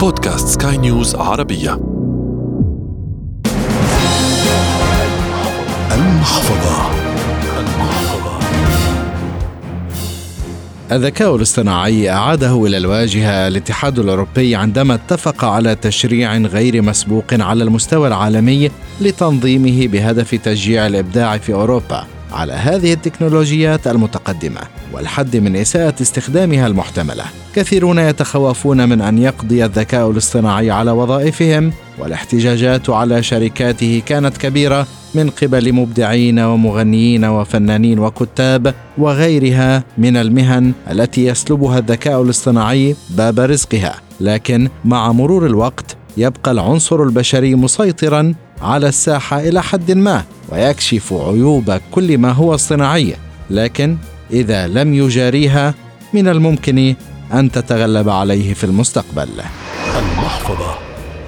بودكاست سكاي نيوز عربية. المحفظة. الذكاء الاصطناعي أعاده إلى الواجهة الاتحاد الأوروبي عندما اتفق على تشريع غير مسبوق على المستوى العالمي لتنظيمه بهدف تشجيع الإبداع في أوروبا. على هذه التكنولوجيات المتقدمة والحد من إساءة استخدامها المحتملة. كثيرون يتخوفون من أن يقضي الذكاء الاصطناعي على وظائفهم والاحتجاجات على شركاته كانت كبيرة من قبل مبدعين ومغنيين وفنانين وكتاب وغيرها من المهن التي يسلبها الذكاء الاصطناعي باب رزقها. لكن مع مرور الوقت يبقى العنصر البشري مسيطرا على الساحة إلى حد ما. ويكشف عيوب كل ما هو اصطناعي لكن إذا لم يجاريها من الممكن أن تتغلب عليه في المستقبل. المحفظة.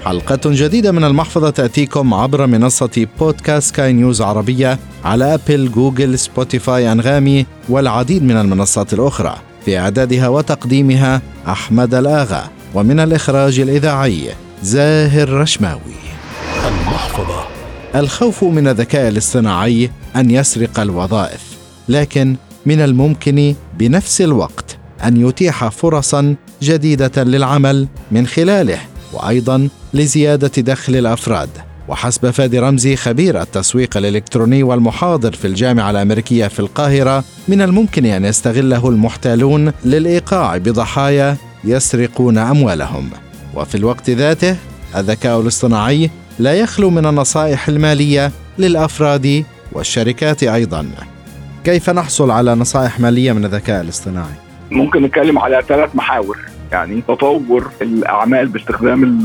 حلقة جديدة من المحفظة تأتيكم عبر منصة بودكاست سكاي نيوز عربية على أبل، جوجل، سبوتيفاي، أنغامي والعديد من المنصات الأخرى. في إعدادها وتقديمها أحمد الآغا ومن الإخراج الإذاعي زاهر رشماوي. المحفظة. الخوف من الذكاء الاصطناعي أن يسرق الوظائف لكن من الممكن بنفس الوقت أن يتيح فرصا جديدة للعمل من خلاله وأيضا لزيادة دخل الأفراد. وحسب فادي رمزي خبير التسويق الإلكتروني والمحاضر في الجامعة الأمريكية في القاهرة من الممكن أن يستغله المحتالون للإيقاع بضحايا يسرقون أموالهم. وفي الوقت ذاته الذكاء الاصطناعي لا يخلو من النصائح المالية للأفراد والشركات أيضا. كيف نحصل على نصائح مالية من الذكاء الاصطناعي؟ ممكن نتكلم على ثلاث محاور يعني تطور الأعمال باستخدام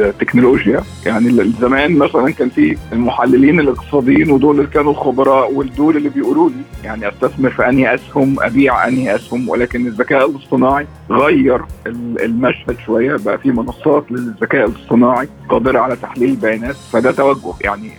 التكنولوجيا. يعني زمان مثلا كان في المحللين الاقتصاديين ودول اللي كانوا الخبراء ودول اللي بيقولوا لي يعني أستثمر في أنهي أسهم أبيع أنهي أسهم ولكن الذكاء الاصطناعي غير المشهد شوية بقى في منصات للذكاء الاصطناعي قادرة على تحليل البيانات فده توجه. يعني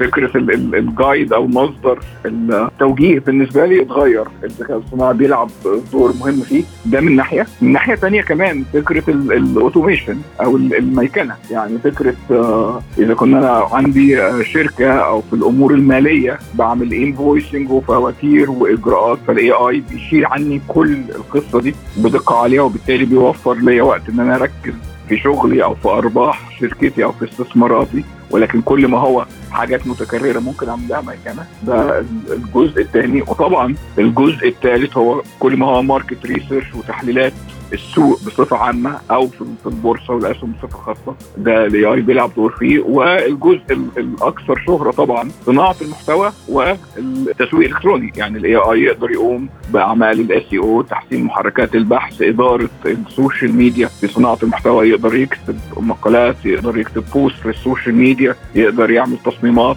فكرة ال guide أو مصدر التوجيه بالنسبة لي اتغير. الذكاء الاصطناعي بيلعب دور مهم فيه. ده من ناحية. من ناحية ثانية كمان فكرة ال automation أو الميكنة. يعني فكرة آه، إذا كنا أنا عندي آه، شركة أو في الأمور المالية بعمل invoicing وفواتير وإجراءات فال AI بيشيل عني كل القصة دي بدقة عالية وبالتالي بيوفر لي وقت إن أنا أركز في شغلي أو في أرباح شركتي أو في استثماراتي. ولكن كل ما هو حاجات متكررة ممكن اعملها مكانه ده الجزء الثاني وطبعا الجزء الثالث هو كل ما هو market research وتحليلات السوق بصفة عامة أو في البورصة والأسهم بصفة خاصة. ده ال AI بيلعب دور فيه. والجزء الأكثر شهرة طبعا صناعة المحتوى والتسويق الإلكتروني. يعني ال AI يقدر يقوم بأعمال ال SEO تحسين محركات البحث إدارة ال social media في صناعة المحتوى. يقدر يكتب مقالات يقدر يكتب post في ال social media يقدر يعمل تصميمات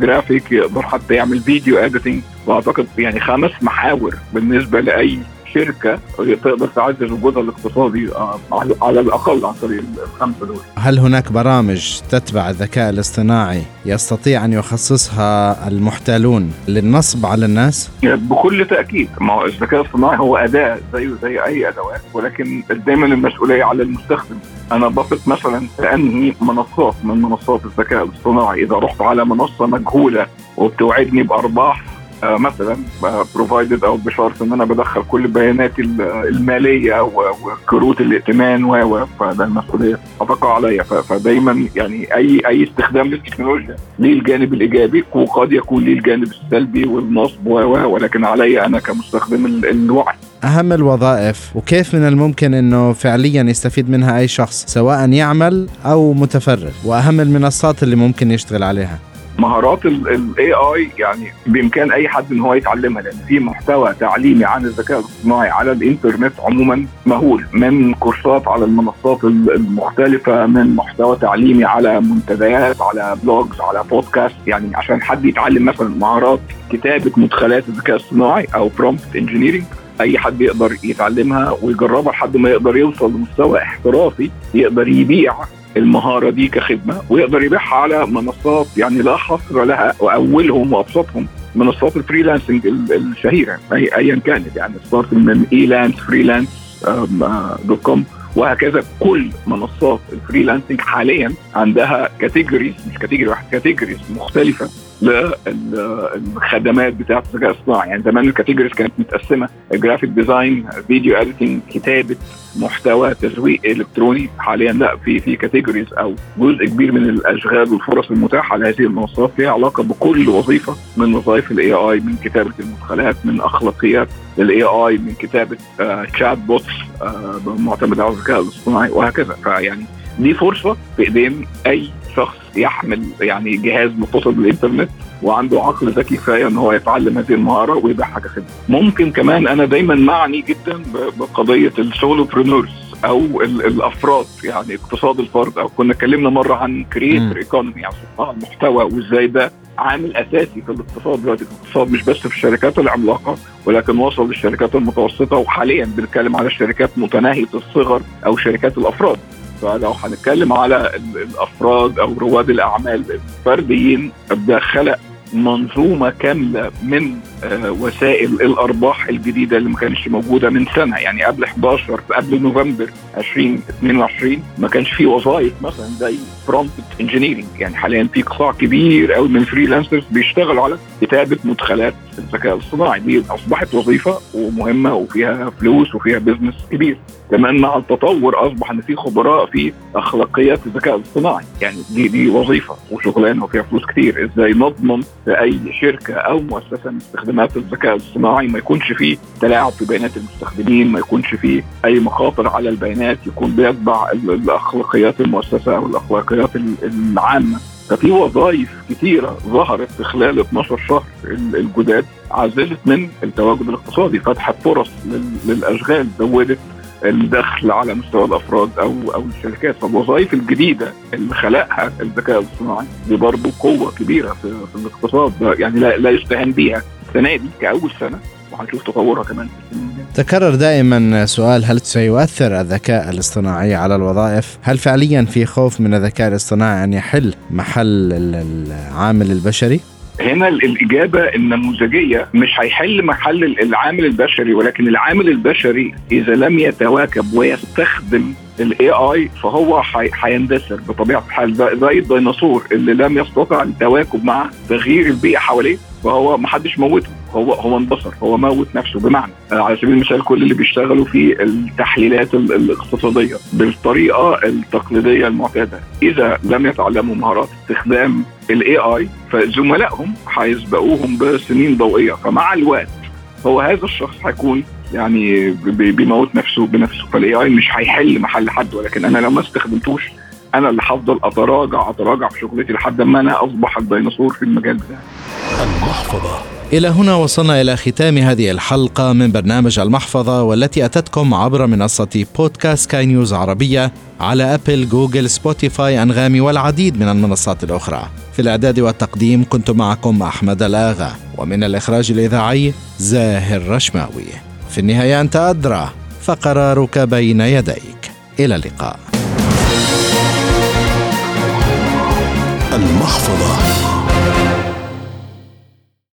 جرافيك يقدر حتى يعمل video editing وأعتقد يعني خمس محاور بالنسبة لأي شركة تقدر تعزز وجودها الاقتصادي آه، على الأقل عن طريق الخمسه دول. هل هناك برامج تتبع الذكاء الاصطناعي يستطيع أن يخصصها المحتالون للنصب على الناس؟ بكل تأكيد، ما هو الذكاء الاصطناعي هو أداة زيه زي أي أدوات ولكن دايما المسؤولية على المستخدم. أنا بثق مثلا في أنهي منصات من منصات الذكاء الاصطناعي، إذا رحت على منصة مجهولة وبتوعدني بأرباح مثلا provided أو بشرط إن أنا بدخل كل بياناتي المالية وكروت الائتمان و فده المسؤولية. تقع عليا. فدايما يعني اي أي استخدام للتكنولوجيا ليه الجانب الإيجابي وقد يكون ليه الجانب السلبي والنصب و ولكن علي أنا كمستخدم الوعي. أهم الوظائف وكيف من الممكن أنه فعليا يستفيد منها أي شخص سواء يعمل أو متفرغ وأهم المنصات اللي ممكن يشتغل عليها؟ مهارات ال AI يعني بإمكان أي حد إن هو يتعلمها لأن في محتوى تعليمي عن الذكاء الاصطناعي على الإنترنت عموما مهول من كورسات على المنصات المختلفة من محتوى تعليمي على منتديات على blogs على بودكاست يعني عشان حد يتعلم مثلا مهارات كتابة مدخلات الذكاء الصناعي أو prompt engineering أي حد يقدر يتعلمها ويجربها لحد ما يقدر يوصل لمستوى احترافي يقدر يبيع المهارة دي كخدمة ويقدر يبيعها على منصات يعني لا حصر لها وأولهم وأبسطهم منصات ال freelancing الشهيرة ايا كانت يعني start من Elance freelance dot com وهكذا كل منصات ال freelancing حاليا عندها categories مش category واحد categories مختلفة. للخدمات بتاعت الذكاء الاصطناعي. يعني زمان ال categories كانت متقسمة. graphic design video editing كتابة محتوى تسويق إلكتروني. حاليا لا في في categories أو جزء كبير من الأشغال والفرص المتاحة لهذه المنصات ليها علاقة بكل وظيفة من وظائف ال AI من كتابة المدخلات من أخلاقيات ال AI من كتابة chatbots معتمدة على الذكاء الاصطناعي وهكذا. فيعني دي فرصة في إيدين أي شخص يحمل يعني جهاز متصل بالإنترنت وعنده عقل ذكي كفاية إن هو يتعلم هذه المهارة ويبيعها كخدمه. ممكن كمان أنا دايما معني جدا بقضية ال solopreneurs أو الأفراد يعني اقتصاد الفرد. أو كنا اتكلمنا مرة عن creator economy يعني صناع المحتوى وإزاي ده عامل أساسي في الاقتصاد دلوقتي. الاقتصاد مش بس في الشركات العملاقة ولكن وصل للشركات المتوسطة. وحاليا بنتكلم على الشركات متناهية الصغر أو شركات الأفراد. فلو هنتكلم على الأفراد أو رواد الأعمال الفرديين ده خلق منظومة كاملة من وسائل الأرباح الجديدة اللي ما كانتش موجودة من سنة يعني قبل 11 قبل نوفمبر 2022 ما كانش في وظائف مثلا زي prompt engineering يعني حاليا في قطاع كبير قوي من ال freelancers بيشتغلوا على كتابة مدخلات الذكاء الاصطناعي. دي أصبحت وظيفة ومهمة وفيها فلوس وفيها business كبير. كمان مع التطور أصبح إن في خبراء في أخلاقيات الذكاء الاصطناعي. يعني دي دي وظيفة وشغلانة وفيها فلوس كتير. إزاي نضمن في أي شركة أو مؤسسة من استخدامات الذكاء الاصطناعي ما يكونش فيه تلاعب في بيانات المستخدمين ما يكونش فيه أي مخاطر على البيانات يكون بيتبع الاخلاقيات المؤسسة أو الأخلاقيات العامة. ففي وظائف كثيرة ظهرت في خلال 12 شهر الجداد عزلت من التواجد الاقتصادي فتحت فرص للأشغال زودت الدخل على مستوى الأفراد أو أو الشركات. فالوظائف الجديدة اللي خلقها الذكاء الاصطناعي دي برضه قوة كبيرة في, في الاقتصاد يعني لا, لا يستهان بيها. السنة دي كأول سنة وهنشوف تطورها كمان تكرر دائما سؤال هل سيؤثر الذكاء الاصطناعي على الوظائف؟ هل فعليا في خوف من الذكاء الاصطناعي أن يحل محل العامل البشري؟ هنا الإجابة النموذجية مش هيحل محل العامل البشري ولكن العامل البشري إذا لم يتواكب ويستخدم الاي اي فهو هيندثر بطبيعة الحال زي الديناصور اللي لم يستطع التواكب مع تغيير البيئة حواليه فهو ما حدش موته. هو هو انبصر هو موت نفسه. بمعنى على سبيل المثال كل اللي بيشتغلوا في التحليلات الاقتصادية بالطريقة التقليدية المعتادة. إذا لم يتعلموا مهارات استخدام ال AI فزملائهم هيسبقوهم بسنين ضوئية. فمع الوقت هو هذا الشخص هيكون يعني بيموت نفسه بنفسه. فال AI مش هيحل محل حد ولكن أنا لو ما استخدمتوش أنا اللي هفضل أتراجع أتراجع في شغلتي لحد ما أنا أصبح الديناصور في المجال بتاعي. المحفظة إلى هنا وصلنا إلى ختام هذه الحلقة من برنامج المحفظة والتي أتتكم عبر منصة بودكاست سكاي نيوز عربية على أبل، جوجل، سبوتيفاي، أنغامي والعديد من المنصات الأخرى. في الإعداد والتقديم كنت معكم أحمد الآغا ومن الإخراج الإذاعي زاهر رشماوي. في النهاية أنت أدرى فقرارك بين يديك. إلى اللقاء. المحفظة